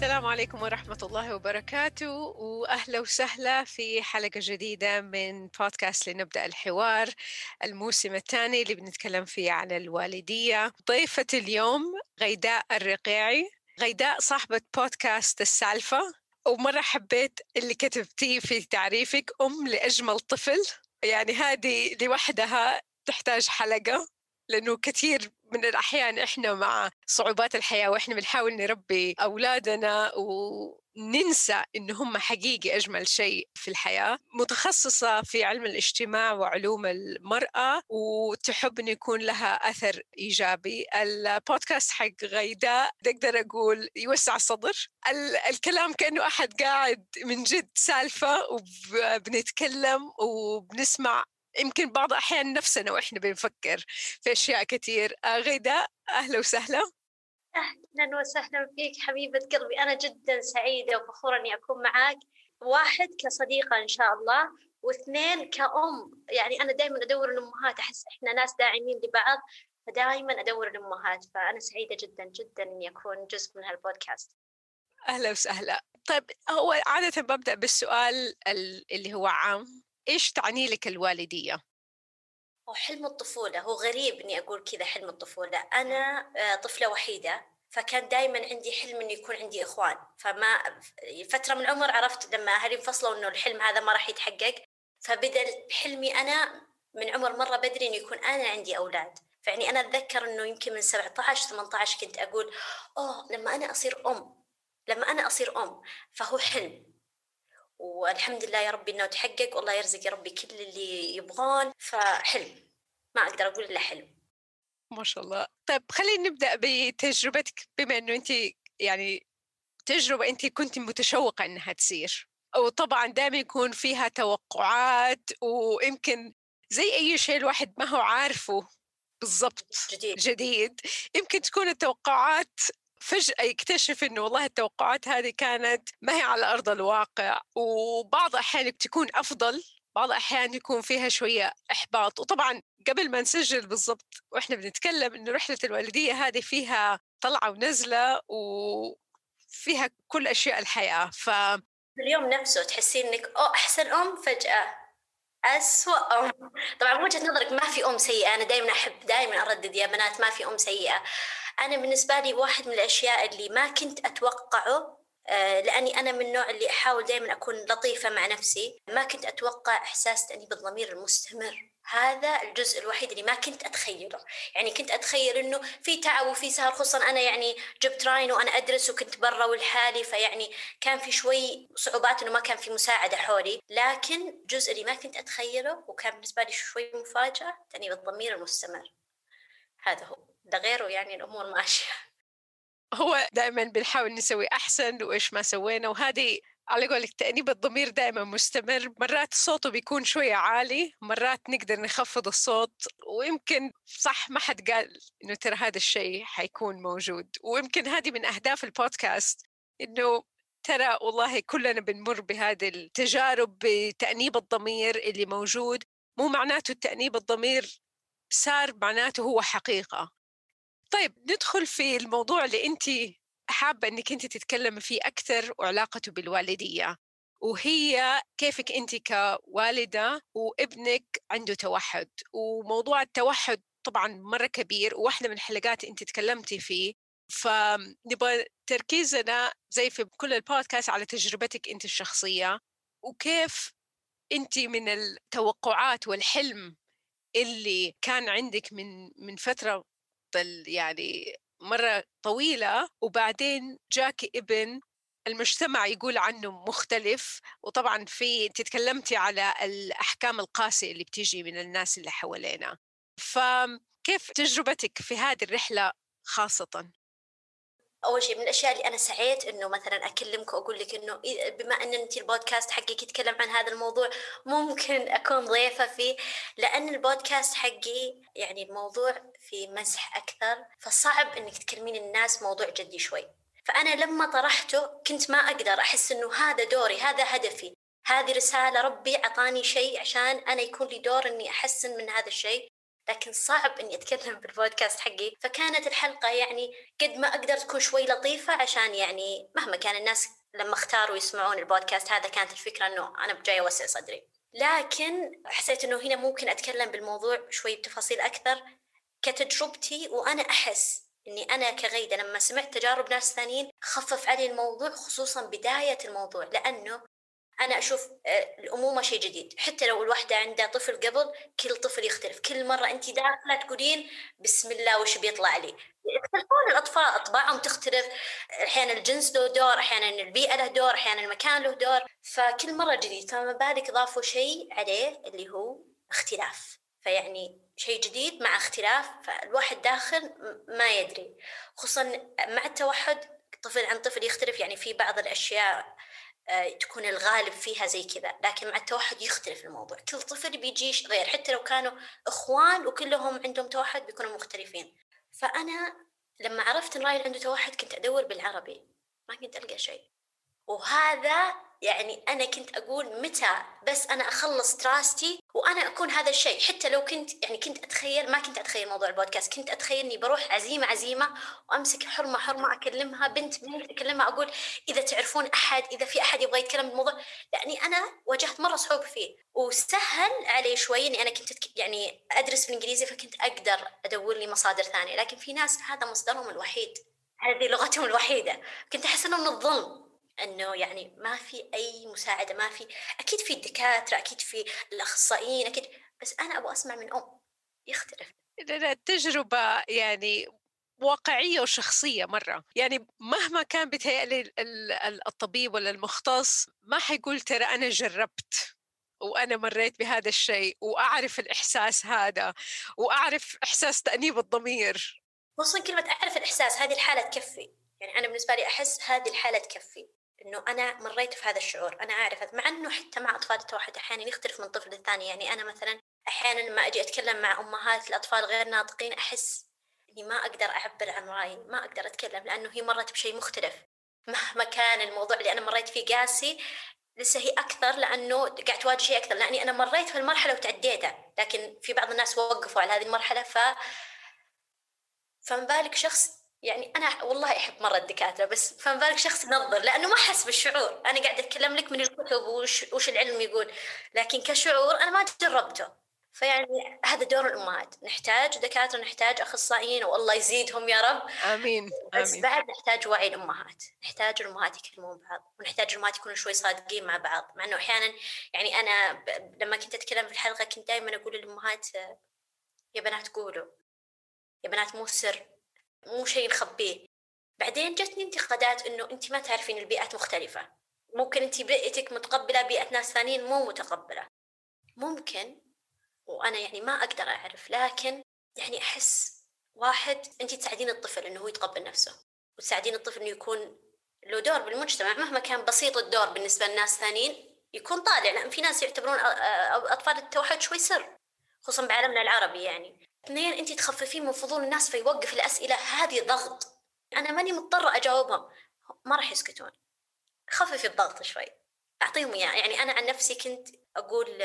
السلام عليكم ورحمة الله وبركاته وأهلا وسهلا في حلقة جديدة من بودكاست لنبدأ الحوار الموسم الثاني اللي بنتكلم فيه عن الوالدية. ضيفة اليوم غيداء الرقيعي غيداء صاحبة بودكاست السالفة ومرة حبيت اللي كتبتيه في تعريفك أم لأجمل طفل. يعني هذه لوحدها تحتاج حلقة لأنه كثير من الأحيان إحنا مع صعوبات الحياة وإحنا بنحاول نربي أولادنا وننسى إن هم حقيقي أجمل شيء في الحياة. متخصصة في علم الاجتماع وعلوم المرأة وتحب أن يكون لها أثر إيجابي. البودكاست حق غيداء أقدر أقول يوسع الصدر الكلام كأنه أحد قاعد من جد سالفة وبنتكلم وبنسمع يمكن بعض الأحيان نفسنا وإحنا بنفكر في أشياء كثير آه، غيداء أهلا وسهلا. أهلا وسهلا فيك حبيبة قلبي. أنا جدا سعيدة وفخورة إني أكون معاك. واحد كصديقة إن شاء الله واثنين كأم. يعني أنا دائما أدور الأمهات أحس إحنا ناس داعمين لبعض فدائما أدور الأمهات. فأنا سعيدة جدا جدا إني أكون جزء من هالبودكاست. أهلا وسهلا. طيب هو عادة ببدأ بالسؤال اللي هو عام. إيش تعني لك الوالدية؟ هو حلم الطفولة هو غريب إني أقول كذا حلم الطفولة. أنا آه، طفلة وحيدة فكان دائما عندي حلم إنه يكون عندي إخوان. فما فترة من العمر عرفت لما أهلي انفصلوا إنه الحلم هذا ما راح يتحقق. فبدأ حلمي أنا من عمر مرة بدري إنه يكون أنا عندي أولاد. فيعني أنا أتذكر إنه يمكن من 17 18 كنت أقول أوه لما أنا أصير أم لما أنا أصير أم. فهو حلم. والحمد لله يا ربي إنه تحقق والله يرزق يا ربي كل اللي يبغون فحلم ما أقدر أقول إلا حلم ما شاء الله. طيب خلينا نبدأ بتجربتك بما إنه أنت يعني تجربة أنت كنت متشوقة إنها تصير. وطبعا دائما يكون فيها توقعات ويمكن زي أي شيء الواحد ما هو عارفه بالضبط. جديد. جديد. يمكن تكون التوقعات فجأة يكتشف إنه والله التوقعات هذه كانت ما هي على أرض الواقع وبعض الأحيان بتكون أفضل بعض الأحيان يكون فيها شوية إحباط. وطبعا قبل ما نسجل بالضبط وإحنا بنتكلم إنه رحلة الوالدية هذه فيها طلعة ونزلة وفيها كل أشياء الحياة. ف اليوم نفسه تحسين إنك أو أحسن أم فجأة. أسوأ أم. طبعا وجهة نظرك ما في أم سيئة. أنا دائما أحب دائما أردد يا بنات ما في أم سيئة. أنا بالنسبة لي واحد من الأشياء اللي ما كنت أتوقعه آه، لأني أنا من النوع اللي أحاول دائما أكون لطيفة مع نفسي. ما كنت أتوقع إحساس تأنيب الضمير المستمر. هذا الجزء الوحيد اللي ما كنت أتخيله. يعني كنت أتخيل أنه في تعب وفي سهر خصوصا أنا يعني جبت راين وأنا أدرس وكنت برا ولحالي فيعني كان في شوي صعوبات أنه ما كان في مساعدة حولي. لكن الجزء اللي ما كنت أتخيله وكان بالنسبة لي شوي مفاجأة تأنيب الضمير المستمر. هذا هو. ده غيره يعني الأمور ماشية. هو دائما بنحاول نسوي أحسن وإيش ما سوينا وهذه على قولك تأنيب الضمير دائما مستمر. مرات صوته بيكون شوية عالي مرات نقدر نخفض الصوت ويمكن صح ما حد قال إنه ترى هذا الشيء حيكون موجود. ويمكن هذه من أهداف البودكاست إنه ترى والله كلنا بنمر بهذه التجارب بتأنيب الضمير اللي موجود. مو معناته التأنيب الضمير صار معناته هو حقيقة. طيب ندخل في الموضوع اللي أنت حابة أنك أنت تتكلمي فيه أكثر وعلاقته بالوالدية وهي كيفك أنت كوالدة وابنك عنده توحد. وموضوع التوحد طبعا مرة كبير وواحدة من الحلقات أنت تكلمتي فيه. فنبغى تركيزنا زي في كل البودكاست على تجربتك أنت الشخصية وكيف أنت من التوقعات والحلم اللي كان عندك من من فترة يعني مرة طويلة وبعدين جاك ابن المجتمع يقول عنه مختلف وطبعا في تتكلمتي على الأحكام القاسية اللي بتيجي من الناس اللي حوالينا فكيف تجربتك في هذه الرحلة خاصة؟ أول شيء من الأشياء اللي أنا سعيت إنه مثلا أكلمك وأقول لك إنه بما إن انت البودكاست حقك يتكلم عن هذا الموضوع ممكن أكون ضيفة فيه لأن البودكاست حقي يعني الموضوع في مزح أكثر فصعب إنك تكلمين الناس موضوع جدي شوي. فأنا لما طرحته كنت ما أقدر أحس إنه هذا دوري هذا هدفي. هذه رسالة ربي عطاني شيء عشان أنا يكون لي دور إني أحسن من هذا الشيء. لكن صعب إني أتكلم بالبودكاست حقي. فكانت الحلقة يعني قد ما أقدر تكون شوي لطيفة عشان يعني مهما كان الناس لما اختاروا يسمعون البودكاست هذا كانت الفكرة إنه أنا جاي أوسع صدري. لكن حسيت إنه هنا ممكن أتكلم بالموضوع شوي بتفاصيل أكثر كتجربتي وأنا أحس إني أنا كغيدة لما سمعت تجارب ناس ثانيين خفف علي الموضوع خصوصا بداية الموضوع. لأنه أنا أشوف آه، الامومه شيء جديد. حتى لو الوحده عندها طفل قبل كل طفل يختلف. كل مرة انت داخلة تقولين بسم الله وش بيطلع لي؟ يختلفون الأطفال أطباعهم تختلف. أحيانا الجنس له دور أحيانا البيئة له دور أحيانا المكان له دور. فكل مرة جديد. فما بالك ضافوا شيء عليه اللي هو اختلاف. فيعني شيء جديد مع اختلاف فالواحد داخل ما يدري. خصوصا مع التوحد طفل عن طفل يختلف. يعني في بعض الأشياء تكون الغالب فيها زي كذا. لكن مع التوحد يختلف الموضوع. كل طفل بيجي غير. حتى لو كانوا إخوان وكلهم عندهم توحد بيكونوا مختلفين. فأنا لما عرفت إن رايل عنده توحد كنت أدور بالعربي. ما كنت ألقى شيء. وهذا يعني أنا كنت أقول متى بس أنا أخلص دراستي وأنا أكون هذا الشيء. حتى لو كنت يعني كنت أتخيل ما كنت أتخيل موضوع البودكاست كنت أتخيل إني بروح عزيمة عزيمة وأمسك حرمة حرمة أكلمها بنت بنت أكلمها أقول إذا تعرفون أحد إذا في أحد يبغى يتكلم بالموضوع لأني أنا واجهت مرة صعوبة فيه. وسهل علي شوي إني أنا كنت يعني أدرس بالإنجليزي فكنت أقدر أدور لي مصادر ثانية. لكن في ناس هذا مصدرهم الوحيد. هذه لغتهم الوحيدة. كنت أحس إنه من الظلم. إنه يعني ما في أي مساعدة ما في أكيد في الدكاترة أكيد في الأخصائيين أكيد بس أنا أبغى أسمع من أم يختلف. التجربه يعني واقعية وشخصية مرة. يعني مهما كان بيتهيألي الطبيب ولا المختص ما حيقول ترى أنا جربت وأنا مريت بهذا الشيء وأعرف الإحساس هذا وأعرف إحساس تأنيب الضمير. خصوصا كلمة أعرف الإحساس هذه الحالة تكفي. يعني أنا بالنسبة لي أحس هذه الحالة تكفي. إنه أنا مريت في هذا الشعور. أنا اعرف مع إنه حتى مع أطفال التوحد أحيانا يختلف من طفل للثاني. يعني أنا مثلا أحيانا لما أجي أتكلم مع أمهات الأطفال غير ناطقين أحس إني ما أقدر أعبر عن رأيي ما أقدر أتكلم لأنه هي مرت بشيء مختلف. مهما كان الموضوع اللي أنا مريت فيه قاسي لسه هي أكثر لأنه قاعد تواجه شيء أكثر. لأني أنا مريت في المرحله وتعديتها لكن في بعض الناس وقفوا على هذه المرحلة ف فما بالك شخص يعني أنا والله أحب مرة الدكاترة بس فما بالك شخص ينظر لأنه ما حس بالشعور. أنا قاعدة أتكلم لك من الكتب وش, وش العلم يقول لكن كشعور أنا ما جربته. فيعني هذا دور الأمهات نحتاج دكاترة نحتاج أخصائيين والله يزيدهم يا رب. آمين بس آمين. بعد نحتاج وعي الأمهات نحتاج الأمهات يكلمون بعض ونحتاج الأمهات يكونوا شوي صادقين مع بعض. مع إنه أحيانا يعني أنا ب... لما كنت أتكلم في الحلقة كنت دائما أقول للأمهات يا بنات قولوا يا بنات مو سر مو شيء نخبيه. بعدين جتني انتقادات إنه انت ما تعرفين البيئات مختلفة. ممكن انت بيئتك متقبلة بيئة ناس ثانيين مو متقبلة. ممكن وأنا يعني ما أقدر أعرف لكن يعني أحس واحد انت تساعدين الطفل إنه هو يتقبل نفسه وتساعدين الطفل إنه يكون له دور بالمجتمع. مهما كان بسيط الدور بالنسبة لناس ثانيين يكون طالع لأن في ناس يعتبرون أطفال التوحد شوي سر خصوصا بعالمنا العربي يعني. اثنين انت تخففين من فضول الناس فيوقف الأسئلة. هذه ضغط. أنا ماني مضطرة اجاوبهم ما راح يسكتون. خففي الضغط شوي. أعطيهم إياه. يعني أنا عن نفسي كنت أقول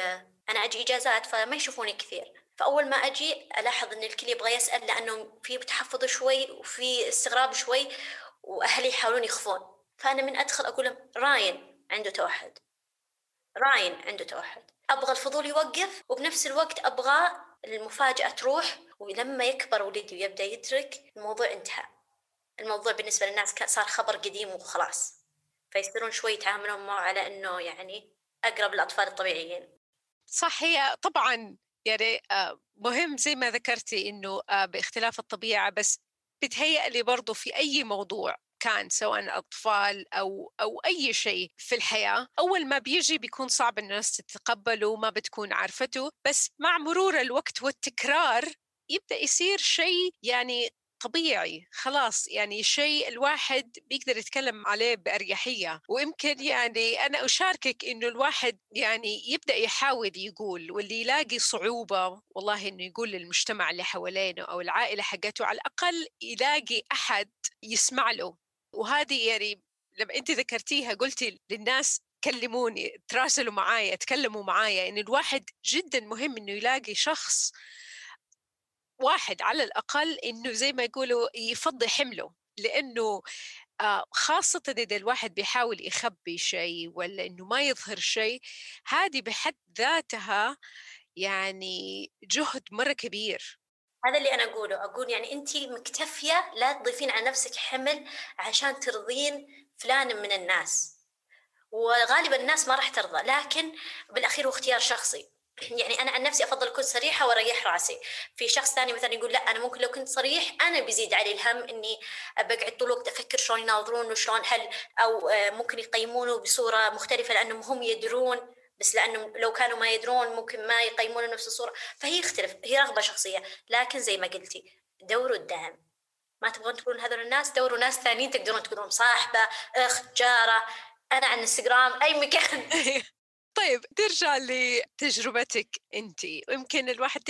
أنا أجي إجازات فما يشوفوني كثير. فأول ما أجي ألاحظ إن الكل يبغى يسأل لأنه في تحفظ شوي وفي استغراب شوي وأهلي يحاولون يخفون. فأنا من أدخل أقول لهم راين عنده توحد. راين عنده توحد. أبغى الفضول يوقف وبنفس الوقت أبغى المفاجأة تروح ولما يكبر ولدي ويبدأ يدرك الموضوع انتهى. الموضوع بالنسبة للناس صار خبر قديم وخلاص. فيصيرون شوي يتعاملون معه على إنه يعني أقرب للأطفال الطبيعيين. صح هي طبعا يعني آه، مهم زي ما ذكرتي إنه آه، باختلاف الطبيعة بس بتهيأ لي برضه في أي موضوع كان سواء أطفال أو أو أي شيء في الحياة أول ما بيجي بيكون صعب الناس تتقبله وما بتكون عارفته بس مع مرور الوقت والتكرار يبدأ يصير شيء يعني طبيعي خلاص يعني شيء الواحد بيقدر يتكلم عليه بأريحية. ويمكن يعني أنا أشاركك إنه الواحد يعني يبدأ يحاول يقول واللي يلاقي صعوبة والله إنه يقول للمجتمع اللي حوالينه أو العائلة حقته على الأقل يلاقي أحد يسمع له. وهذه يعني لما أنت ذكرتيها قلتي للناس كلموني تراسلوا معايا تكلموا معايا إن الواحد جدا مهم إنه يلاقي شخص واحد على الأقل إنه زي ما يقولوا يفضي حمله لأنه آه، خاصة إذا الواحد بيحاول يخبي شيء ولا إنه ما يظهر شيء هذه بحد ذاتها يعني جهد مرة كبير. هذا اللي أنا أقوله. أقول يعني أنت مكتفية لا تضيفين على نفسك حمل عشان ترضين فلان من الناس. وغالبا الناس ما راح ترضى لكن بالأخير هو اختيار شخصي. يعني أنا عن نفسي أفضل أكون صريحة وأريح رأسي. في شخص ثاني مثلا يقول لا أنا ممكن لو كنت صريح أنا بيزيد علي الهم إني بقعد طول الوقت أفكر شلون يناظرون وشلون هل أو آه، ممكن يقيمونه بصورة مختلفة لأنهم هم يدرون بس لأنه لو كانوا ما يدرون ممكن ما يقيمونه نفس الصورة. فهي يختلف هي رغبة شخصية. لكن زي ما قلتي دوروا الدعم. ما تبغون تقولون هذول الناس دوروا ناس ثانيين تقدرون تقولون صاحبة أخت جارة. أنا عن انستغرام أي مكان. طيب ترجع لتجربتك انت. ويمكن الواحد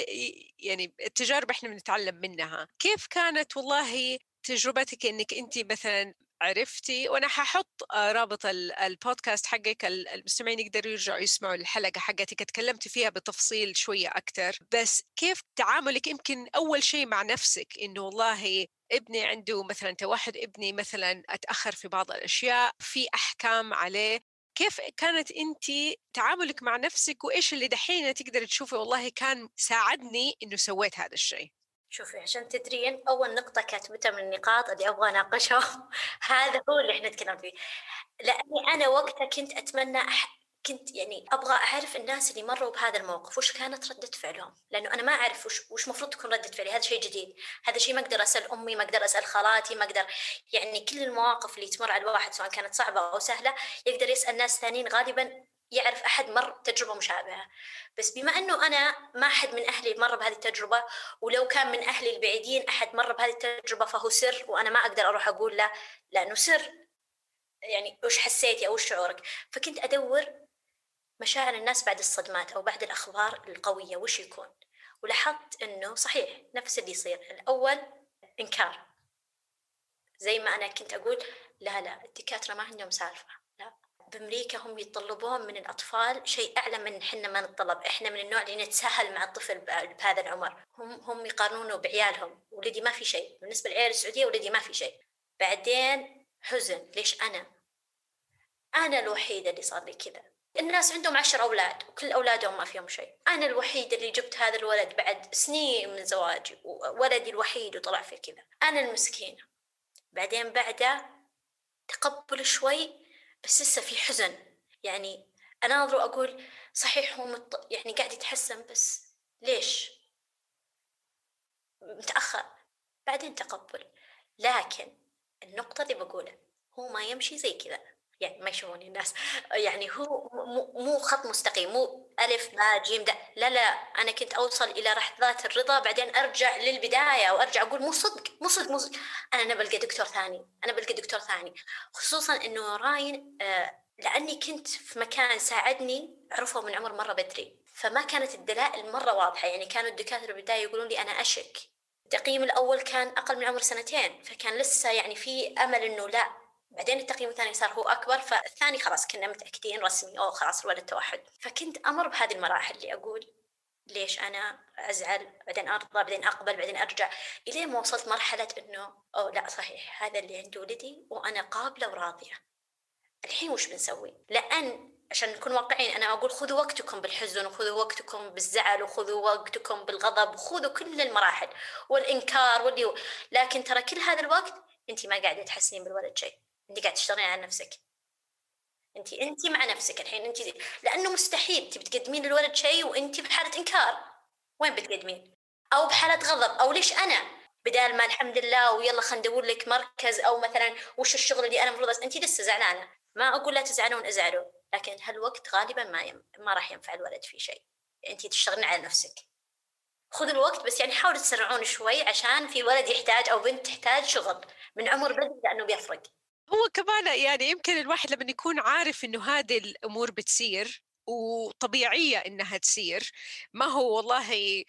يعني التجارب إحنا بنتعلم منها. كيف كانت والله تجربتك إنك انت مثلا عرفتي وأنا ححط رابط البودكاست حقك المستمعين يقدروا يرجعوا يسمعوا الحلقة حقتك. تكلمتي فيها بتفصيل شوية أكثر بس كيف تعاملك؟ يمكن أول شيء مع نفسك إنه والله ابني عنده مثلا توحد ابني مثلا أتأخر في بعض الأشياء في أحكام عليه. كيف كانت أنت تعاملك مع نفسك؟ وإيش اللي دحين تقدر تشوفي والله كان ساعدني إنه سويت هذا الشيء شوفي عشان تدرين أول نقطة كاتبتها من النقاط اللي أبغى أناقشها هذا هو اللي إحنا نتكلم فيه. لأني أنا وقتها كنت أتمنى كنت يعني أبغى أعرف الناس اللي مروا بهذا الموقف وش كانت ردة فعلهم. لأنه أنا ما أعرف وش وش المفروض تكون ردة فعلي هذا شيء جديد. هذا شيء ما أقدر أسأل أمي ما أقدر أسأل خالاتي ما أقدر. يعني كل المواقف اللي تمر على الواحد سواء كانت صعبة أو سهلة يقدر يسأل ناس ثانيين غالبا يعرف أحد مر تجربة مشابهة. بس بما إنه أنا ما أحد من أهلي مر بهذه التجربة ولو كان من أهلي البعيدين أحد مر بهذه التجربة فهو سر وأنا ما أقدر أروح أقول له لأنه سر. يعني وش حسيتي أو وش شعورك؟ فكنت أدور مشاعر الناس بعد الصدمات أو بعد الأخبار القوية وش يكون؟ ولاحظت أنه صحيح نفس اللي يصير. الأول إنكار. زي ما أنا كنت أقول لا لا الدكاترة ما عندهم سالفة. لا بأمريكا هم يتطلبون من الأطفال شيء أعلى من حنا ما نتطلب. إحنا من النوع اللي نتساهل مع الطفل بهذا العمر. هم هم يقارنونه بعيالهم. ولدي ما في شيء. بالنسبة للعيال السعودية ولدي ما في شيء. بعدين حزن. ليش أنا؟ أنا الوحيدة اللي صار لي كذا. الناس عندهم عشر أولاد وكل أولادهم ما فيهم شيء. أنا الوحيدة اللي جبت هذا الولد بعد سنين من زواجي وولدي الوحيد وطلع في كذا. أنا المسكينة. بعدين بعده تقبل شوي بس لسه في حزن. يعني أناظر وأقول صحيح هو مت... يعني قاعد يتحسن بس ليش؟ متأخر. بعدين تقبل. لكن النقطة اللي بقولها هو ما يمشي زي كذا. يعني ما يشوفوني الناس. يعني هو مو خط مستقيم مو ألف باء جيم دا لا لا أنا كنت أوصل إلى لحظات الرضا بعدين أرجع للبداية وأرجع أقول مو صدق مو صدق مو صدق. أنا بلقى دكتور ثاني أنا بلقى دكتور ثاني. خصوصا إنه راين آه لأني كنت في مكان ساعدني عرفوا من عمر مرة بدري. فما كانت الدلائل مرة واضحة. يعني كانوا الدكاترة بالبداية يقولون لي أنا أشك. التقييم الأول كان أقل من عمر سنتين فكان لسه يعني في أمل إنه لا بعدين التقييم الثاني صار هو أكبر فالثاني خلاص كنا متأكدين رسمي أو خلاص الولد توحد. فكنت أمر بهذه المراحل اللي أقول ليش أنا أزعل بعدين أرضى بعدين أقبل بعدين أرجع إلين ما وصلت مرحلة إنه أو لا صحيح هذا اللي عند ولدي وأنا قابلة وراضية. الحين وش بنسوي؟ لأن عشان نكون واقعيين أنا أقول خذوا وقتكم بالحزن وخذوا وقتكم بالزعل وخذوا وقتكم بالغضب وخذوا كل المراحل والإنكار واللي لكن ترى كل هذا الوقت أنت ما قاعدة تحسنين بالولد شيء. أنت قاعدة تشتغلين على نفسك. أنت أنت مع نفسك الحين أنت لأنه مستحيل تبي تقدمين للولد شيء وأنت بحالة إنكار. وين بتقدمين؟ أو بحالة غضب. أو ليش أنا؟ بدال ما الحمد لله ويلا خلينا ندور لك مركز أو مثلا وش الشغل اللي أنا المفروض انت لسه زعلانة. ما أقول لا تزعلون ازعلوا. لكن هالوقت غالبا ما يم... ما راح ينفع الولد في شيء. انت تشتغلين على نفسك. خذوا الوقت بس يعني حاولوا تسرعون شوي عشان في ولد يحتاج أو بنت تحتاج شغل من عمر بدري لأنه بيفرق. هو كمان يعني يمكن الواحد لما يكون عارف إنه هذه الأمور بتصير وطبيعية إنها تصير ما هو والله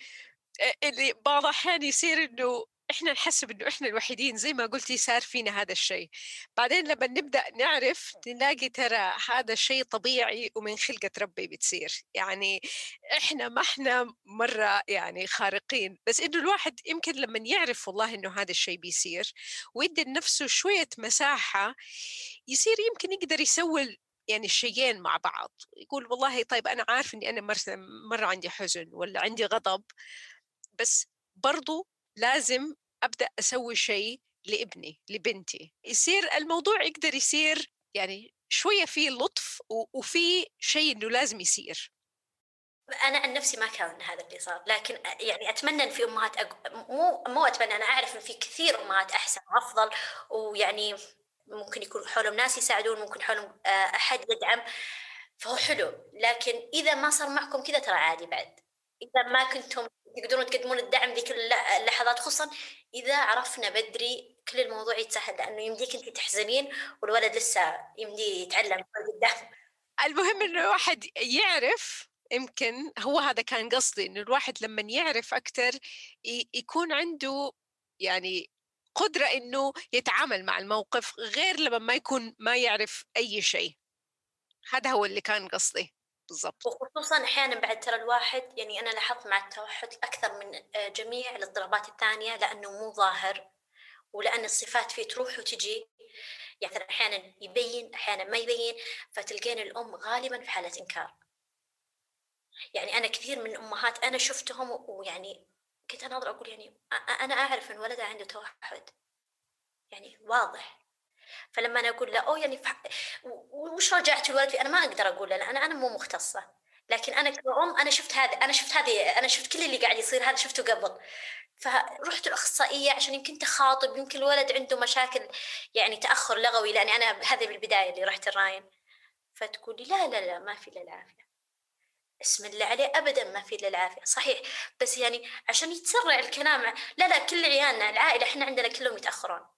اللي بعض الأحيان يصير إنه إحنا نحسب إنه إحنا الوحيدين زي ما قلتي صار فينا هذا الشيء. بعدين لما نبدأ نعرف نلاقي ترى هذا الشيء طبيعي ومن خلقة ربي بتصير. يعني إحنا ما إحنا مرة يعني خارقين بس إنه الواحد يمكن لما يعرف والله إنه هذا الشيء بيصير ويدي لنفسه شوية مساحة يصير يمكن يقدر يسوي يعني الشيئين مع بعض. يقول والله طيب أنا عارف إني أنا مره مرة عندي حزن ولا عندي غضب بس برضو لازم أبدأ أسوي شيء لابني لبنتي. يصير الموضوع يقدر يصير يعني شوية في لطف وفي شيء إنه لازم يصير. أنا عن نفسي ما كان هذا اللي صار لكن يعني أتمنى إن في أمهات أق... مو مو أتمنى أنا أعرف إن في كثير أمهات أحسن وأفضل ويعني ممكن يكون حولهم ناس يساعدون ممكن حولهم أحد يدعم فهو حلو. لكن إذا ما صار معكم كذا ترى عادي بعد. إذا ما كنتم تقدرون تقدمون الدعم ذيك اللحظات خصوصا إذا عرفنا بدري كل الموضوع يتسهل لأنه يمديك أنت تحزنين والولد لسه يمديه يتعلم قدام المهم إنه الواحد يعرف يمكن هو هذا كان قصدي إنه الواحد لما يعرف أكثر يكون عنده يعني قدرة إنه يتعامل مع الموقف غير لما ما يكون ما يعرف أي شيء. هذا هو اللي كان قصدي. بالضبط. وخصوصا أحيانا بعد ترى الواحد يعني أنا لاحظت مع التوحد أكثر من آه، جميع الاضطرابات الثانية لأنه مو ظاهر ولأن الصفات فيه تروح وتجي. يعني أحيانا يبين أحيانا ما يبين فتلقين الأم غالبا في حالة إنكار. يعني أنا كثير من الأمهات أنا شفتهم ويعني كنت أناظر أقول يعني أنا أعرف إن ولدها عنده توحد. يعني واضح. فلما أنا أقول له أو يعني. وش رجعت الولد أنا ما أقدر أقول له أنا أنا مو مختصة. لكن أنا كأم أنا شفت هذا أنا شفت هذه أنا شفت كل اللي قاعد يصير هذا شفته قبل. فرحت الأخصائية عشان يمكن تخاطب يمكن الولد عنده مشاكل يعني تأخر لغوي لأني أنا هذا بالبداية اللي رحت الراين. فتقولي لا لا لا ما في إلا العافية. اسم الله عليه ابدا ما في إلا العافية. صحيح. بس يعني عشان يتسرع الكلام لا لا كل عيالنا العائلة إحنا عندنا كلهم يتأخرون.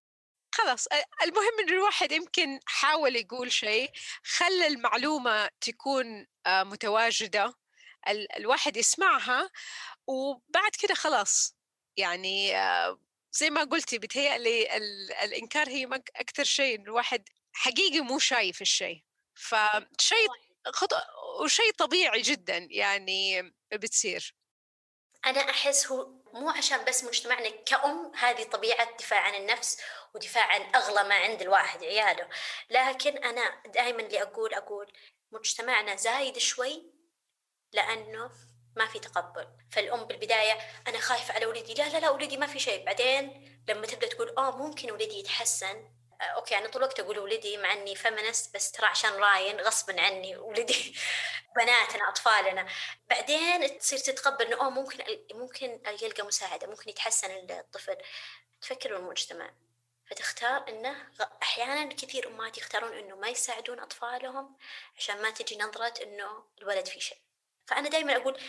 خلاص المهم إن الواحد يمكن حاول يقول شيء خلى المعلومة تكون متواجدة الواحد يسمعها وبعد كده خلاص. يعني زي ما قلتي بتهيألي الإنكار هي أكثر شيء الواحد حقيقي مو شايف الشيء. فشيء خطأ وشيء طبيعي جدا يعني بتصير. أنا أحس هو مو عشان بس مجتمعنا كأم هذه طبيعة دفاع عن النفس ودفاع عن أغلى ما عند الواحد عياله. لكن أنا دائما اللي أقول أقول مجتمعنا زايد شوي لأنه ما في تقبل. فالأم بالبداية أنا خايفة على ولدي لا لا لا ولدي ما في شيء. بعدين لما تبدأ تقول آه ممكن ولدي يتحسن OK أنا طول الوقت أقول ولدي مع إني feminist بس ترى عشان راين غصبا عني ولدي بناتنا أطفالنا. بعدين تصير تتقبل إنه أوه ممكن ممكن يلقى مساعدة ممكن يتحسن الطفل. تفكر بالمجتمع. فتختار إنه أحيانا كثير أمهات يختارون إنه ما يساعدون أطفالهم عشان ما تجي نظرة إنه الولد في شيء. فأنا دائما أقول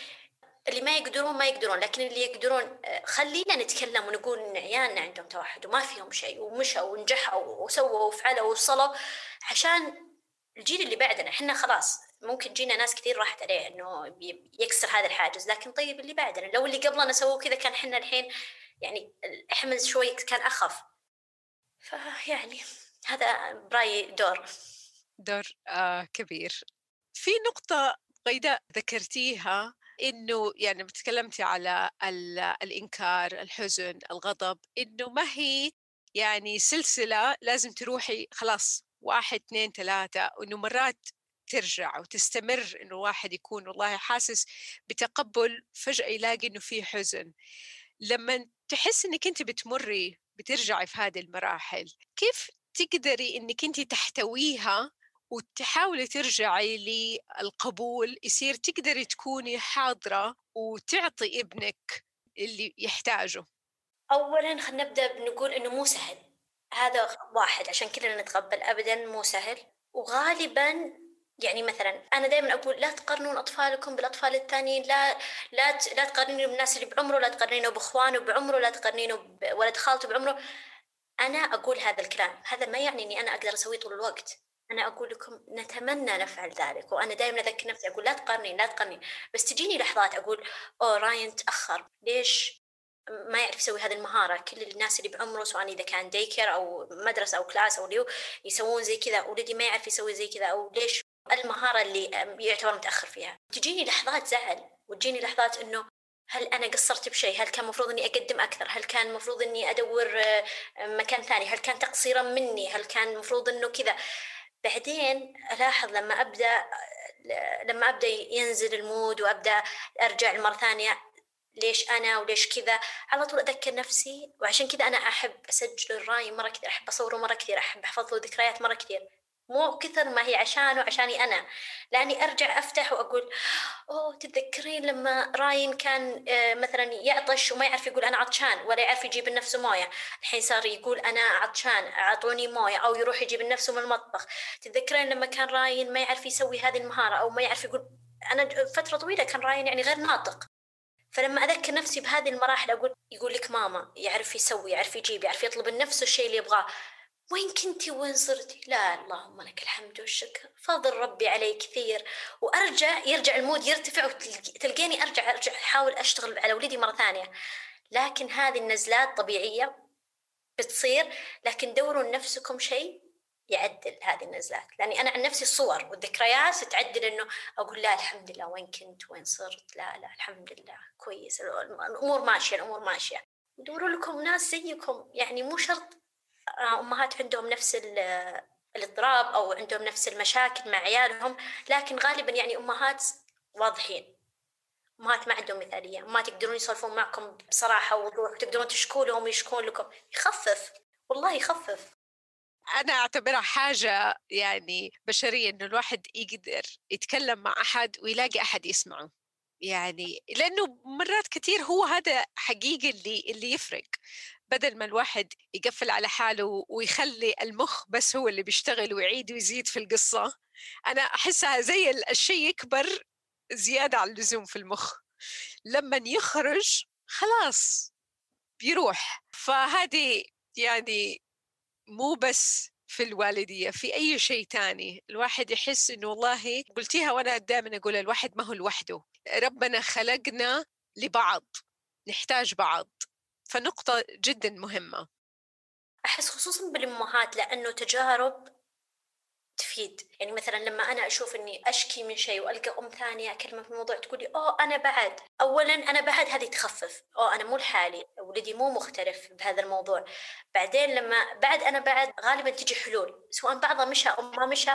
اللي ما يقدرون ما يقدرون لكن اللي يقدرون آه، خلينا نتكلم ونقول إن عيالنا عندهم توحد وما فيهم شيء ومشوا ونجحوا وسووا وفعلوا ووصلوا عشان الجيل اللي بعدنا. إحنا خلاص ممكن جينا ناس كثير راحت عليه إنه يكسر هذا الحاجز لكن طيب اللي بعدنا؟ لو اللي قبلنا سووا كذا كان إحنا الحين يعني الحمل شوي كان أخف. فيعني هذا برأيي دور. دور آه كبير. في نقطة غيداء ذكرتيها. إنه يعني تكلمتي على الإنكار الحزن الغضب إنه ما هي يعني سلسلة لازم تروحي خلاص واحد اثنين ثلاثة وإنه مرات ترجع وتستمر إنه الواحد يكون والله حاسس بتقبل فجأة يلاقي إنه في حزن. لما تحس إنك أنت بتمري بترجعي في هذه المراحل كيف تقدري إنك أنت تحتويها وتحاولي ترجعي للقبول يصير تقدري تكوني حاضرة وتعطي ابنك اللي يحتاجه. أولا خلينا نبدأ بنقول إنه مو سهل. هذا واحد عشان كلنا نتقبل أبدا مو سهل. وغالبا يعني مثلا أنا دائما أقول لا تقارنون أطفالكم بالأطفال الثانيين لا لا لا تقارنينه بالناس اللي بعمره لا تقارنينه بإخوانه بعمره لا تقارنينه بولد خالته بعمره. أنا أقول هذا الكلام. هذا ما يعني إني أنا أقدر أسويه طول الوقت. أنا أقول لكم نتمنى نفعل ذلك وأنا دائما أذكر نفسي أقول لا تقارنين لا تقارنين بس تجيني لحظات أقول أوه راين تأخر ليش ما يعرف يسوي هذه المهارة؟ كل الناس اللي بعمره سواء إذا كان daycare أو مدرسة أو class أو ليو يسوون زي كذا ولدي ما يعرف يسوي زي كذا أو ليش المهارة اللي يعتبر متأخر فيها؟ تجيني لحظات زعل وتجيني لحظات إنه هل أنا قصرت بشيء؟ هل كان المفروض إني أقدم أكثر؟ هل كان المفروض إني أدور آه، مكان ثاني؟ هل كان تقصيرا مني؟ هل كان المفروض إنه كذا؟ بعدين ألاحظ لما أبدأ لما أبدأ ينزل المود وأبدأ أرجع مرة ثانية ليش أنا وليش كذا على طول أذكر نفسي وعشان كذا أنا أحب أسجل الرأي مرة كثير أحب أصوره مرة كثير أحب أحفظ له ذكريات مرة كثير. مو كثر ما هي عشانه عشاني أنا. لأني أرجع أفتح وأقول أوه تتذكرين لما راين كان آه، مثلا يعطش وما يعرف يقول أنا عطشان ولا يعرف يجيب لنفسه موية؟ الحين صار يقول أنا عطشان أعطوني موية أو يروح يجيب لنفسه من المطبخ. تتذكرين لما كان راين ما يعرف يسوي هذه المهارة أو ما يعرف يقول أنا فترة طويلة كان راين يعني غير ناطق. فلما أذكر نفسي بهذه المراحل أقول يقول لك ماما يعرف يسوي يعرف يجيب يعرف يطلب نفسه الشيء اللي يبغاه. وين كنتي وين صرتي لا اللهم لك الحمد والشكر. فضل ربي علي كثير. وأرجع يرجع المود يرتفع وتلقيني أرجع أرجع أحاول أشتغل على ولدي مرة ثانية. لكن هذه النزلات طبيعية بتصير لكن دوروا لنفسكم شيء يعدل هذه النزلات. لأني أنا عن نفسي الصور والذكريات تعدل إنه أقول لا الحمد لله وين كنت؟ وين صرت؟ لا لا الحمد لله كويس. الأمور ماشية الأمور ماشية. دوروا لكم ناس زيكم. يعني مو شرط أمهات عندهم نفس الاضطراب أو عندهم نفس المشاكل مع عيالهم لكن غالبا يعني أمهات واضحين. أمهات ما عندهم مثالية امهات يقدرون يسولفون معكم بصراحة ووضوح وتقدرون تشكوا لهم ويشكون لكم. يخفف والله يخفف. أنا أعتبرها حاجة يعني بشرية إنه الواحد يقدر يتكلم مع أحد ويلاقي أحد يسمعه. يعني لأنه مرات كثير هو هذا حقيقي اللي اللي يفرق. بدل ما الواحد يقفل على حاله ويخلي المخ بس هو اللي بيشتغل ويعيد ويزيد في القصة أنا أحسها زي الشيء يكبر زيادة على اللزوم في المخ. لما يخرج خلاص بيروح. فهذه يعني مو بس في الوالدية في أي شيء تاني. الواحد يحس إنه والله قلتيها وأنا دائما أقول الواحد ما هو لوحده. ربنا خلقنا لبعض نحتاج بعض. فنقطة جدا مهمة. أحس خصوصا بالأمهات لأنه تجارب تفيد. يعني مثلا لما أنا أشوف إني أشكي من شيء وألقى أم ثانية أكلمها في الموضوع تقولي أوه أنا بعد. اولا أنا بعد هذه تخفف. أوه أنا مو لحالي. ولدي مو مختلف بهذا الموضوع. بعدين لما بعد أنا بعد غالبا تجي حلول. سواء بعضها مشى أو ما مشى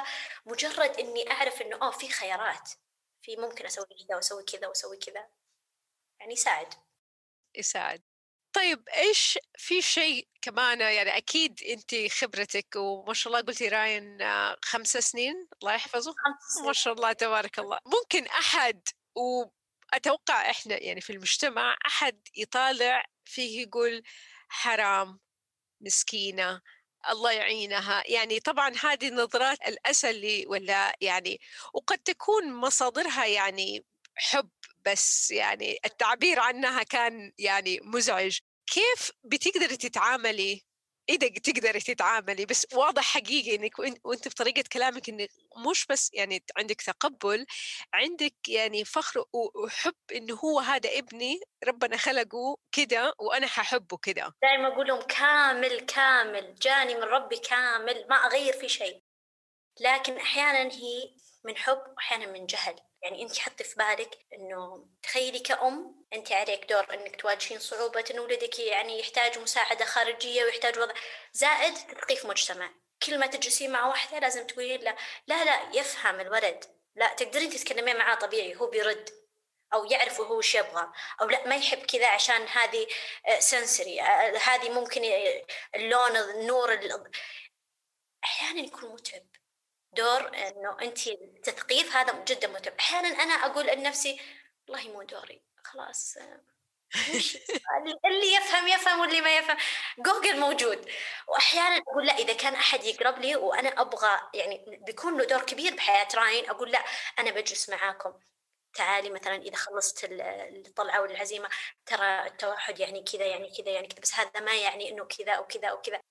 مجرد إني أعرف إنه أوه في خيارات. في ممكن أسوي كذا وأسوي كذا وأسوي كذا. يعني يساعد. يساعد. طيب إيش في شيء كمان يعني أكيد انت خبرتك وما شاء الله قلتي راين آه، خمس سنين الله يحفظه ما شاء الله تبارك الله. ممكن أحد وأتوقع إحنا يعني في المجتمع أحد يطالع فيه يقول حرام مسكينة الله يعينها. يعني طبعا هذه نظرات الأسى اللي ولا يعني وقد تكون مصادرها يعني حب بس يعني التعبير عنها كان يعني مزعج. كيف بتقدري تتعاملي؟ إذا تقدري تتعاملي بس واضح حقيقي إنك وإنت بطريقة كلامك إنك مش بس يعني عندك تقبل عندك يعني فخر وحب إنه هو هذا ابني ربنا خلقه كده وأنا ححبه كده. دائما أقول لهم كامل كامل جاني من ربي كامل ما أغير في شيء. لكن أحيانا هي من حب واحيانا من جهل. يعني انت حطي في بالك إنه تخيلي كأم انت عليك دور إنك تواجهين صعوبة إن ولدك يعني يحتاج مساعدة خارجية ويحتاج وضع زائد تثقيف مجتمع. كل ما تجلسين مع واحدة لازم تقولين لا لا لا يفهم الولد. لا تقدرين تتكلمين معاه طبيعي هو بيرد أو يعرف هو وش يبغى أو لا ما يحب كذا عشان هذه سنسري آه، آه، هذه ممكن اللون النور أحيانا يكون متعب. دور إنه انت التثقيف هذا جدا متعب. أحيانا أنا أقول لنفسي والله مو دوري خلاص اللي يفهم يفهم واللي ما يفهم. جوجل موجود. واحيانا أقول لا إذا كان أحد يقرب لي وأنا أبغى يعني بيكون له دور كبير بحياة راين أقول لا أنا بجلس معاكم. تعالي مثلا إذا خلصت الطلعة والعزيمة ترى التوحد يعني كذا يعني كذا يعني كذا بس هذا ما يعني إنه كذا أو كذا أو كذا.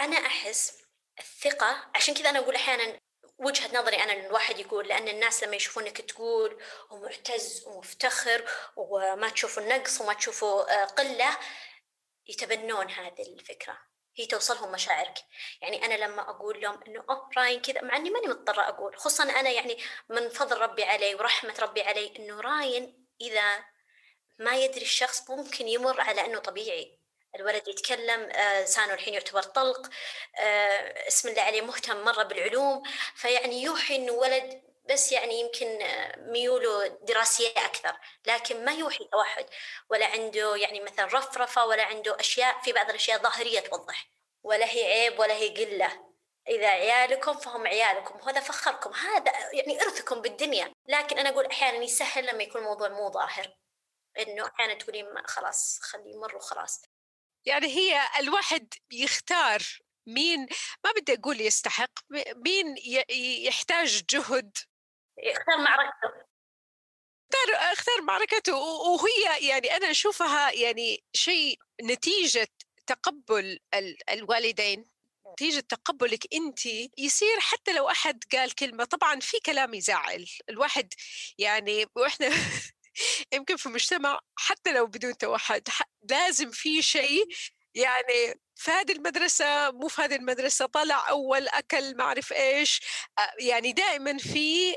أنا أحس الثقة عشان كذا أنا أقول أحيانا وجهة نظري أنا الواحد يقول لأن الناس لما يشوفونك تقول ومعتز ومفتخر وما تشوفوا النقص وما تشوفوا آه، قلة يتبنون هذه الفكرة. هي توصلهم مشاعرك. يعني أنا لما أقول لهم إنه أوه راين كذا مع إني ماني مضطرة أقول. خصوصا أنا يعني من فضل ربي علي ورحمة ربي علي إنه راين إذا ما يدري الشخص ممكن يمر على إنه طبيعي. الولد يتكلم آه، لسانه الحين يعتبر طلق آه، اسم الله عليه مهتم مرة بالعلوم فيعني يوحي أنه ولد بس يعني يمكن آه، ميوله دراسية أكثر لكن ما يوحي توحد ولا عنده يعني مثلا رفرفة ولا عنده أشياء في بعض الأشياء ظاهرية توضح ولا هي عيب ولا هي قلة. إذا عيالكم فهم عيالكم وهذا فخركم هذا يعني إرثكم بالدنيا. لكن أنا أقول أحيانا يسهل لما يكون الموضوع مو ظاهر إنه أحيانا تقولين خلاص خليه يمر وخلاص. يعني هي الواحد يختار مين ما بدي أقول يستحق مين يحتاج جهد. يختار معركته. اختار اختار معركته وهي يعني أنا أشوفها يعني شيء نتيجة تقبل الوالدين نتيجة تقبلك أنت. يصير حتى لو أحد قال كلمة طبعا في كلام يزعل. الواحد يعني وإحنا يمكن في المجتمع حتى لو بدون توحد لازم في شيء يعني في هذه المدرسة مو في هذه المدرسة طلع أول أكل ما أعرف إيش يعني دائما في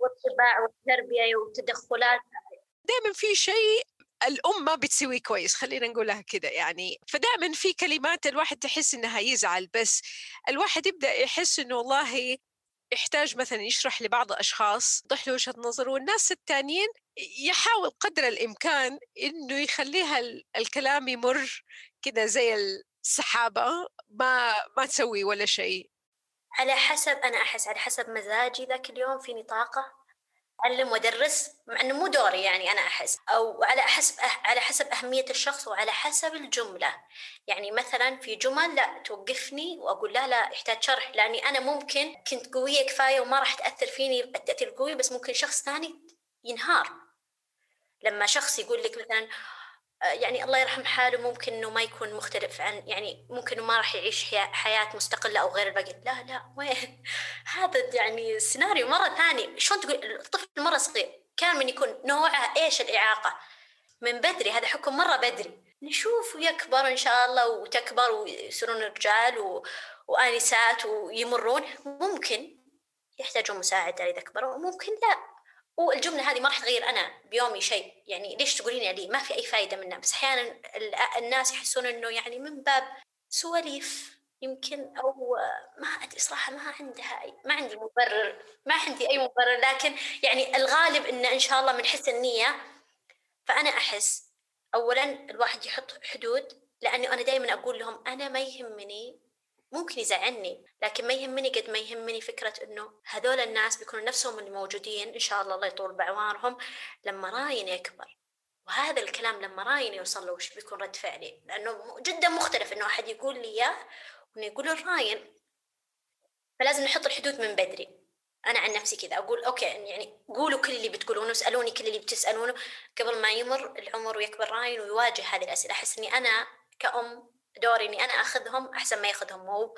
والطباع والتربية والتدخلات. دائما في شيء الأم ما بتسوي كويس خلينا نقولها كده يعني. فدائما في كلمات الواحد تحس إنها يزعل بس الواحد يبدأ يحس إنه والله يحتاج مثلا يشرح لبعض الأشخاص يوضح له وجهة نظر والناس التانيين يحاول قدر الإمكان إنه يخليها الكلام يمر كده زي السحابة ما ما تسوي ولا شيء. على حسب أنا أحس على حسب مزاجي ذاك اليوم فيني طاقة أعلم وأدرس مع إنه مو دوري يعني أنا أحس. أو على حسب على حسب أهمية الشخص وعلى حسب الجملة. يعني مثلا في جمل لا توقفني وأقول لا لا يحتاج شرح لأني أنا ممكن كنت قوية كفاية وما راح تأثر فيني التأثير القوي بس ممكن شخص ثاني ينهار. لما شخص يقول لك مثلا يعني الله يرحم حاله ممكن إنه ما يكون مختلف عن يعني ممكن ما راح يعيش حياة مستقلة أو غير الباقي. لا لا وين؟ هذا يعني سيناريو مرة ثاني. شلون تقول؟ الطفل مرة صغير كان من يكون نوعه إيش الإعاقة؟ من بدري هذا حكم مرة بدري. نشوف يكبر إن شاء الله وتكبر ويصيرون رجال و... وآنسات ويمرون. ممكن يحتاجون مساعدة إذا كبروا وممكن لا. والجملة هذه ما راح تغير أنا بيومي شيء. يعني ليش تقولين لي ما في أي فايدة منها؟ بس أحيانا الناس يحسون إنه يعني من باب سواليف يمكن أو ما أدري صراحة ما عندها أي ما عندي مبرر ما عندي أي مبرر. لكن يعني الغالب إن إن شاء الله من حسن النية فأنا أحس اولا الواحد يحط حدود لاني أنا دائما أقول لهم أنا ما يهمني ممكن يزعلني لكن ما يهمني قد ما يهمني فكرة أنه هذول الناس بيكونوا نفسهم اللي موجودين إن شاء الله الله يطول بعمارهم لما راين يكبر. وهذا الكلام لما راين يوصل له وش بيكون رد فعلي؟ لأنه جدا مختلف أنه أحد يقول لي إياه وأنه يقول الراين فلازم نحط الحدود من بدري. أنا عن نفسي كذا أقول أوكي يعني قولوا كل اللي بتقولونه اسألوني كل اللي بتسألونه. قبل ما يمر العمر ويكبر راين ويواجه هذه الأسئلة أحس إني أنا كأم دوري إني أنا أخذهم أحسن ما يأخذهم. هو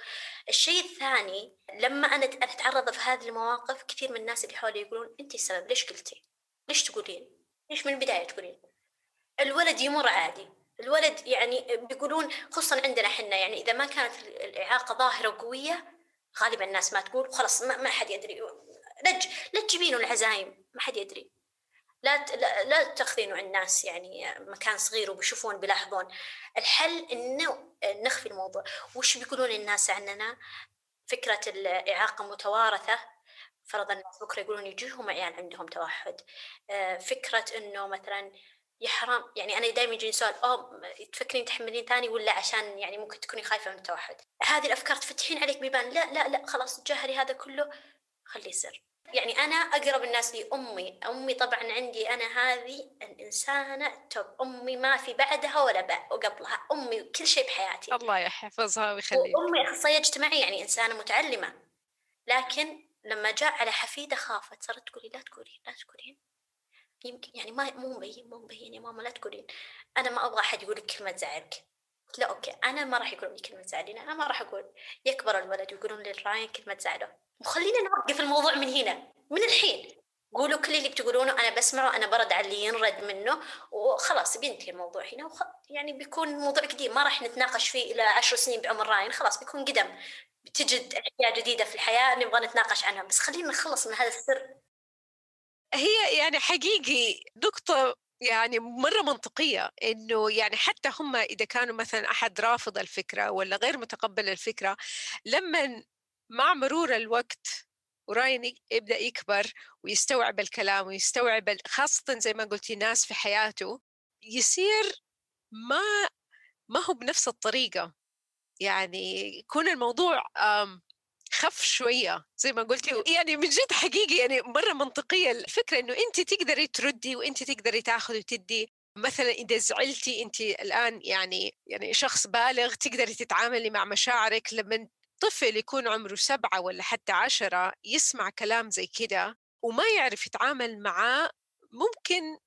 الشيء الثاني لما أنا أتعرض في هذه المواقف كثير من الناس اللي حولي يقولون أنت السبب ليش قلتي؟ ليش تقولين؟ ليش من البداية تقولين؟ الولد يمر عادي. الولد يعني بيقولون خصوصا عندنا إحنا يعني إذا ما كانت الإعاقة ظاهرة وقوية غالبا الناس ما تقول خلاص ما, ما حد يدري. لا تجيبينه العزايم ما حد يدري. لا لا, تاخذينه عن الناس يعني مكان صغير وبيشوفون بيلاحظون. الحل إنه نخفي الموضوع. وش بيقولون الناس عننا؟ فكرة الإعاقة متوارثة. فرضا بكرة يقولون يجيهم عيال عندهم توحد. آه، فكرة إنه مثلا يا حرام يعني أنا دائما يجيني سؤال أوه تفكرين تحملين ثاني ولا عشان يعني ممكن تكوني خايفة من التوحد؟ هذه الأفكار تفتحين عليك بيبان لا لا لا خلاص تجاهلي هذا كله خليه سر يعني أنا أقرب الناس لي أمي. أمي طبعا عندي أنا هذه الإنسانة توب. أمي ما في بعدها ولا بعد وقبلها. أمي كل شيء بحياتي. الله يحفظها ويخليها وأمي أخصائية اجتماعية يعني إنسانة متعلمة. لكن لما جاء على حفيدة خافت. صارت تقولي لا تقولين لا تقولين. يمكن يعني ما مو مبين مو مبين يا ماما لا تقولين. أنا ما أبغى أحد يقول لك كلمة تزعلك. لا okay. أنا ما راح يقولون لي كلمة تزعلين. أنا ما راح أقول يكبر الولد ويقولون للراين كلمة تزعله. وخلينا نوقف الموضوع من هنا من الحين. قولوا كل اللي بتقولونه أنا بسمعه أنا برد على اللي ينرد منه وخلاص بينتهي الموضوع هنا. وخ... يعني بيكون موضوع قديم ما راح نتناقش فيه إلى عشر سنين بعمر راين خلاص بيكون قدم. بتجد أشياء جديدة في الحياة نبغى نتناقش عنها بس خلينا نخلص من هذا السر. هي يعني حقيقي نقطة يعني مرة منطقية إنه يعني حتى هم إذا كانوا مثلا أحد رافض الفكرة ولا غير متقبل الفكرة لما مع مرور الوقت وراين يبدأ يكبر ويستوعب الكلام ويستوعب خاصة زي ما قلتي ناس في حياته يصير ما ما هو بنفس الطريقة. يعني يكون الموضوع خف شوية زي ما قلتي يعني من جد حقيقي يعني مرة منطقية الفكرة إنه انت تقدري تردي وانت تقدري تاخذي وتدي. مثلا إذا زعلتي انت الآن يعني يعني شخص بالغ تقدري تتعاملي مع مشاعرك لما طفل يكون عمره سبعة ولا حتى عشرة يسمع كلام زي كده وما يعرف يتعامل معاه ممكن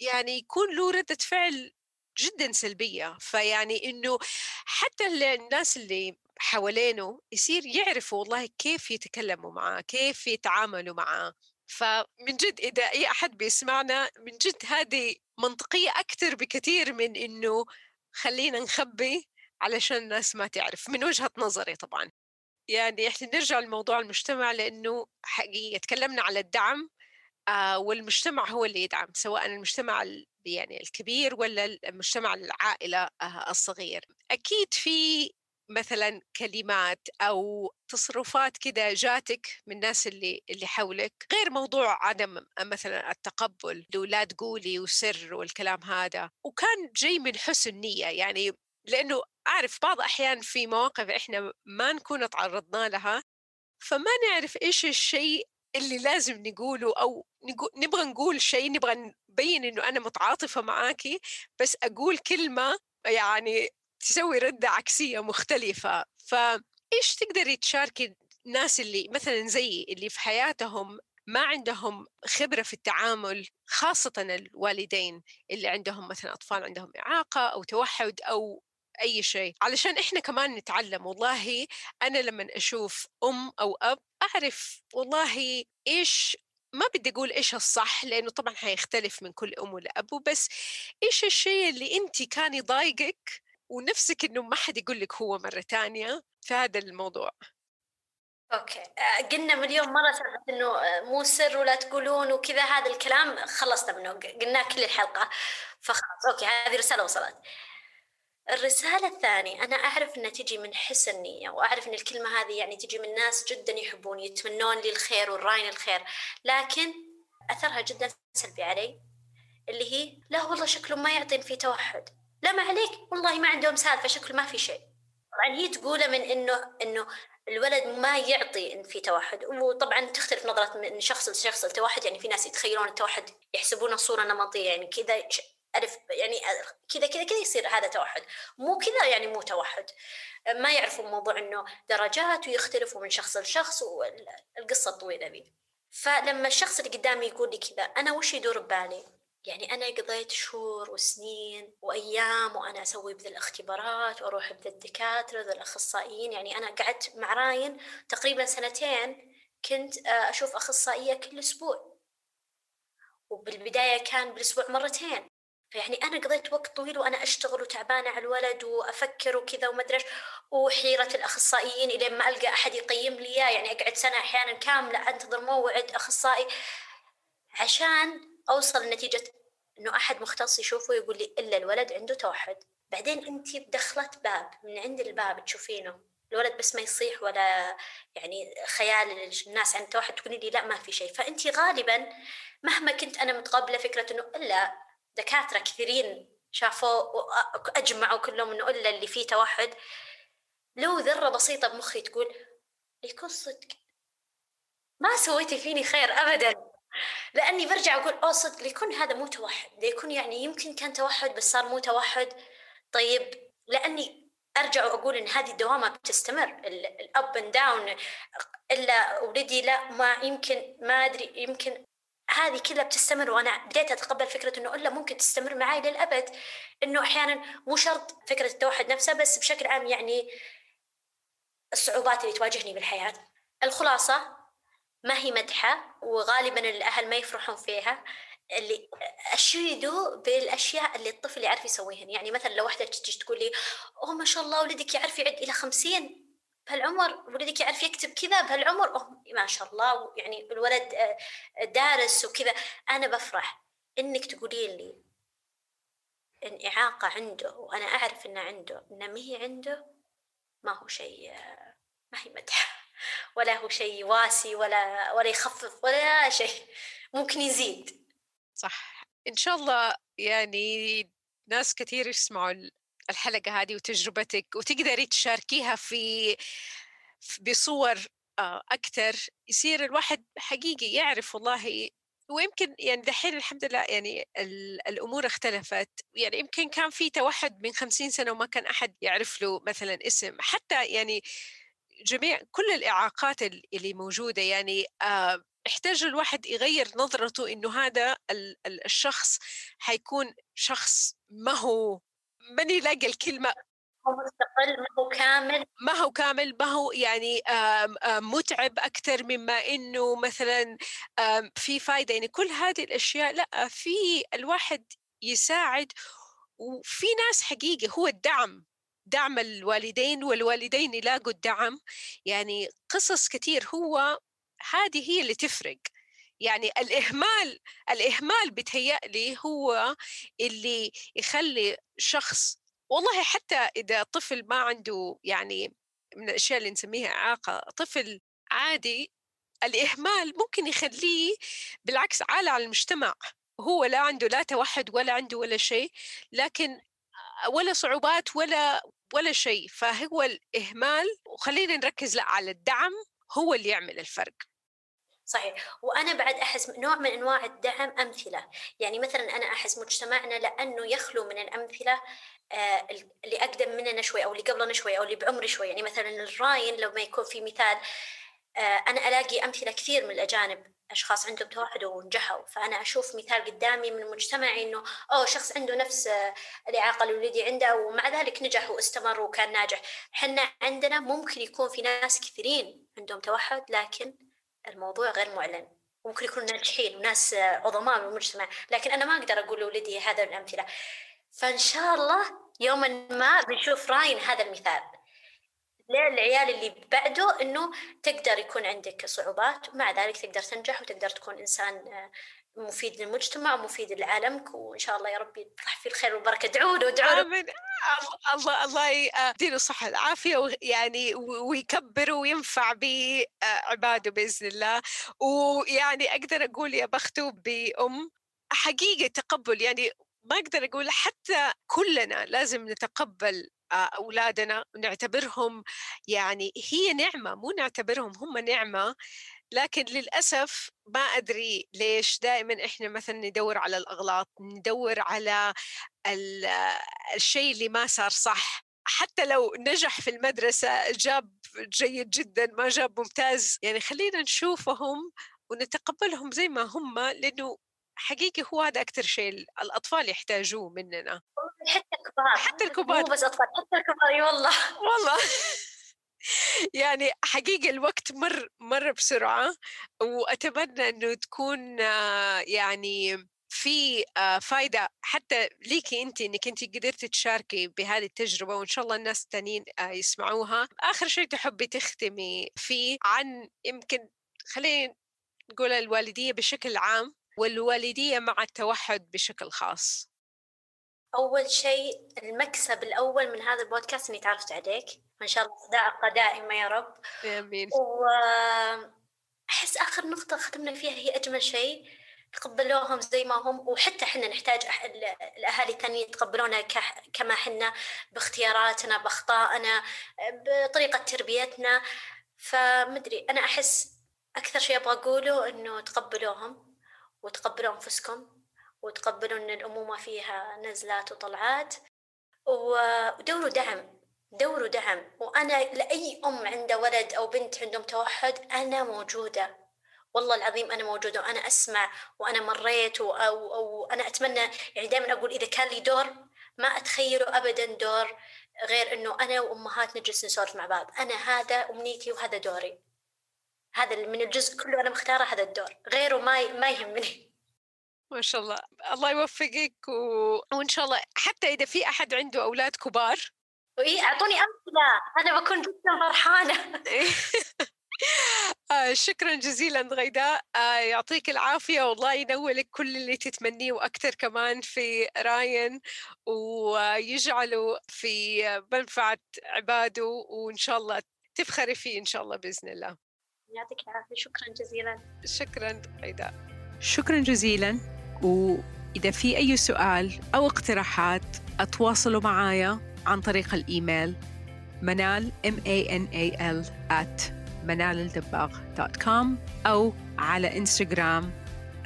يعني يكون له ردة فعل جدا سلبية. فيعني إنه حتى الناس اللي حوالينه يصير يعرفوا والله كيف يتكلموا معاه كيف يتعاملوا معاه. فمن جد إذا أي أحد بيسمعنا من جد هذه منطقية أكثر بكثير من إنه خلينا نخبي علشان الناس ما تعرف من وجهة نظري طبعا. يعني إحنا نرجع لموضوع المجتمع لأنه حقيقه تكلمنا على الدعم آه والمجتمع هو اللي يدعم سواء المجتمع يعني الكبير ولا المجتمع العائلة آه الصغير. أكيد في مثلا كلمات أو تصرفات كده جاتك من الناس اللي اللي حولك غير موضوع عدم مثلا التقبل لا تقولي وسر والكلام هذا. وكان جاي من حسن نية يعني لأنه أعرف بعض أحيان في مواقف إحنا ما نكون تعرضنا لها فما نعرف إيش الشيء اللي لازم نقوله أو نبغى نقول شيء نبغى نبين إنه أنا متعاطفة معاكي بس أقول كلمة يعني تسوي ردة عكسية مختلفة. فايش تقدري تشاركي الناس اللي مثلا زي اللي في حياتهم ما عندهم خبرة في التعامل خاصة الوالدين اللي عندهم مثلا أطفال عندهم إعاقة أو توحد أو أي شيء. علشان إحنا كمان نتعلم والله أنا لما أشوف أم أو أب أعرف والله إيش ما بدي أقول إيش الصح لأنه طبعا حيختلف من كل أم ولاب بس إيش الشيء اللي انت كان يضايقك ونفسك إنه ما حد يقول لك هو مرة ثانية في هذا الموضوع؟ okay. آه، قلنا مليون مرة سالفة إنه آه، مو سر ولا تقولون وكذا هذا الكلام خلصنا منه قلناه كل الحلقة. فخلاص okay هذه رسالة وصلت. الرسالة الثانية أنا أعرف أنها تجي من حسن نية وأعرف أن الكلمة هذه يعني تجي من ناس جدا يحبون يتمنون لي الخير والراين الخير لكن أثرها جدا سلبي علي اللي هي لا والله شكله ما يعطي في توحد. لا ما عليك والله ما عندهم سالفة شكله ما في شيء. طبعا هي تقوله من إنه إنه الولد ما يعطي إن في توحد وطبعا تختلف نظرة من شخص لشخص التوحد يعني في ناس يتخيلون التوحد يحسبونه صورة نمطية يعني كذا ألف يعني كذا كذا كذا يصير هذا توحد. مو كذا يعني مو توحد. ما يعرفوا موضوع إنه درجات ويختلفوا من شخص لشخص والقصة الطويلة ذي. فلما الشخص اللي قدامي يقول لي كذا أنا وش يدور ببالي؟ يعني أنا قضيت شهور وسنين وأيام وأنا أسوي بذا الاختبارات وأروح بذا الدكاترة ذا الأخصائيين. يعني أنا قعدت مع راين تقريبا سنتين كنت آه، أشوف أخصائية كل أسبوع. وبالبداية كان بالأسبوع مرتين. فيعني أنا قضيت وقت طويل وأنا أشتغل وتعبانة على الولد وأفكر وكذا وما أدري وحيرة الأخصائيين إلين ما ألقى أحد يقيم لي إياه. يعني أقعد سنة أحيانا كاملة أنتظر موعد أخصائي عشان أوصل لنتيجة إنه أحد مختص يشوفه يقول لي إلا الولد عنده توحد. بعدين أنت دخلت باب من عند الباب تشوفينه. الولد بس ما يصيح ولا يعني خيال الناس عن توحد تقولي لي لا ما في شيء. فأنت غالبا مهما كنت أنا متقبلة فكرة إنه إلا دكاترة كثيرين شافوا أجمعوا كلهم إنه إلا اللي فيه توحد. لو ذرة بسيطة بمخي تقول يكون صدق. ما سويتي فيني خير أبدا. لأني برجع أقول أوه صدق ليكون هذا مو توحد. ليكون يعني يمكن كان توحد بس صار مو توحد. طيب لأني أرجع وأقول إن هذه الدوامة بتستمر. ال up and down إلا ولدي لا ما يمكن ما أدري يمكن هذه كلها بتستمر وأنا بديت أتقبل فكرة إنه إلا ممكن تستمر معي للأبد. إنه أحيانا مو شرط فكرة التوحد نفسها بس بشكل عام يعني الصعوبات اللي تواجهني بالحياة. الخلاصة ما هي مدحة وغالبا الأهل ما يفرحون فيها. اللي أشيدوا بالأشياء اللي الطفل يعرف يسويهن. يعني مثلا لو واحدة تجي تقول لي أوه ما شاء الله ولدك يعرف يعد إلى خمسين. بهالعمر ولدك يعرف يكتب كذا بهالعمر أوه ما شاء الله يعني الولد آه، دارس وكذا. أنا بفرح إنك تقولين لي إن إعاقة عنده وأنا أعرف إنه عنده إنه ما هي عنده ما هو شيء آه، ما هي مدح. ولا هو شيء واسي ولا ولا يخفف ولا شيء. ممكن يزيد. صح. إن شاء الله يعني ناس كثير يسمعوا الحلقة هذه وتجربتك وتقدري تشاركيها في بصور آه، أكثر يصير الواحد حقيقي يعرف والله ويمكن يعني دحين الحمد لله يعني الأمور اختلفت. يعني يمكن كان في توحد من خمسين سنة وما كان أحد يعرف له مثلا اسم. حتى يعني جميع كل الإعاقات اللي موجودة يعني آه يحتاج الواحد يغير نظرته إنه هذا الشخص حيكون شخص ما هو. ماني لاقي الكلمة؟ هو مستقل ما هو كامل. ما هو كامل ما هو يعني متعب أكثر مما إنه مثلا في فايدة. يعني كل هذه الأشياء لا في الواحد يساعد وفي ناس حقيقة هو الدعم دعم الوالدين والوالدين يلاقوا الدعم. يعني قصص كثير هو هذه هي اللي تفرق. يعني الإهمال الإهمال بتهيألي هو اللي يخلي شخص والله حتى إذا طفل ما عنده يعني من الأشياء اللي نسميها إعاقة طفل عادي الإهمال ممكن يخليه بالعكس عالة على المجتمع هو لا عنده لا توحد ولا عنده ولا شيء لكن ولا صعوبات ولا ولا شيء فهو الإهمال وخلينا نركز لا على الدعم هو اللي يعمل الفرق. صحيح. وأنا بعد أحس نوع من أنواع الدعم أمثلة. يعني مثلا أنا أحس مجتمعنا لأنه يخلو من الأمثلة آه، اللي أقدم مننا شوي أو اللي قبلنا شوي أو اللي بعمري شوي. يعني مثلا الراين لما يكون في مثال آه، أنا ألاقي أمثلة كثير من الأجانب أشخاص عندهم توحد ونجحوا. فأنا أشوف مثال قدامي من مجتمعي إنه أوه شخص عنده نفس الإعاقة اللي ولدي عنده. ومع ذلك نجح واستمر وكان ناجح. حنا عندنا ممكن يكون في ناس كثيرين عندهم توحد لكن الموضوع غير معلن. ممكن يكونوا ناجحين وناس عظماء من المجتمع لكن أنا ما أقدر أقول لولدي هذا الأمثلة. فإن شاء الله يوما ما بنشوف راين هذا المثال. للعيال اللي بعده إنه تقدر يكون عندك صعوبات ومع ذلك تقدر تنجح وتقدر تكون إنسان مفيد للمجتمع ومفيد لعالمك وإن شاء الله يا رب يطرح فيه الخير والبركه ادعوا له ادعوا له الله الله يديله الصحة العافية يعني ويكبر وينفع بعباده بإذن الله. ويعني أقدر أقول يا بخته بأم حقيقة تقبل يعني ما أقدر أقول حتى كلنا لازم نتقبل أولادنا ونعتبرهم يعني هي نعمة مو نعتبرهم هم نعمة. لكن للأسف ما أدري ليش دائما إحنا مثلا ندور على الأغلاط ندور على الشيء اللي ما صار صح. حتى لو نجح في المدرسة جاب جيد جدا ما جاب ممتاز. يعني خلينا نشوفهم ونتقبلهم زي ما هم لأنه حقيقي هو هذا أكثر شيء الأطفال يحتاجوه مننا. حتى الكبار حتى الكبار. مو بس أطفال حتى الكبار والله. والله. يعني حقيقة الوقت مر مر بسرعة وأتمنى أنه تكون يعني في فايدة حتى ليكي أنت أنك أنت قدرتي تشاركي بهذه التجربة وإن شاء الله الناس التانيين يسمعوها. آخر شيء تحبي تختمي فيه عن يمكن خلينا نقول الوالدية بشكل عام والوالدية مع التوحد بشكل خاص. أول شيء المكسب الأول من هذا البودكاست إني تعرفت عليك. وإن شاء الله صداقة دائمة يا رب. آمين. وأحس آخر نقطة ختمنا فيها هي أجمل شيء. تقبلوهم زي ما هم وحتى إحنا نحتاج الأهالي الثانيين يتقبلونا كما حنا باختياراتنا بأخطائنا بطريقة تربيتنا. فمدري أنا أحس أكثر شيء أبغى أقوله إنه تقبلوهم وتقبلوا أنفسكم. وتقبلوا إن الأمومة فيها نزلات وطلعات. ودوروا دعم دوروا دعم. وأنا لأي أم عندها ولد أو بنت عندهم توحد أنا موجودة. والله العظيم أنا موجودة وأنا أسمع وأنا مريت أو أو أنا أتمنى يعني دائما أقول إذا كان لي دور ما أتخيله ابدا دور غير إنه أنا وأمهات نجلس نسولف مع بعض. أنا هذا أمنيتي وهذا دوري. هذا من الجزء كله أنا مختارة هذا الدور غيره ما ما يهمني. ما شاء الله. الله يوفقك و... وإن شاء الله حتى إذا في أحد عنده أولاد كبار. إي أعطوني أمثلة. أنا بكون جدا فرحانة. آه شكرا جزيلا غيداء آه يعطيك العافية. والله ينولك كل اللي تتمنيه وأكثر كمان في راين ويجعله في منفعة عباده. وإن شاء الله تفخري فيه إن شاء الله بإذن الله. يعطيك العافية. شكرا جزيلا. شكرا غيداء شكرا جزيلا. وإذا في أي سؤال أو اقتراحات أتواصلوا معايا عن طريق الإيميل منال m a n a l at manalaldباغ.com أو على إنستغرام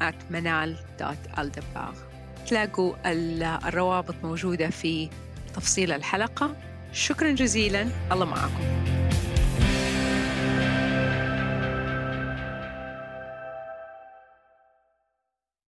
at manal.aldباغ تلاقوا الروابط موجودة في تفصيل الحلقة. شكرا جزيلا. الله معكم.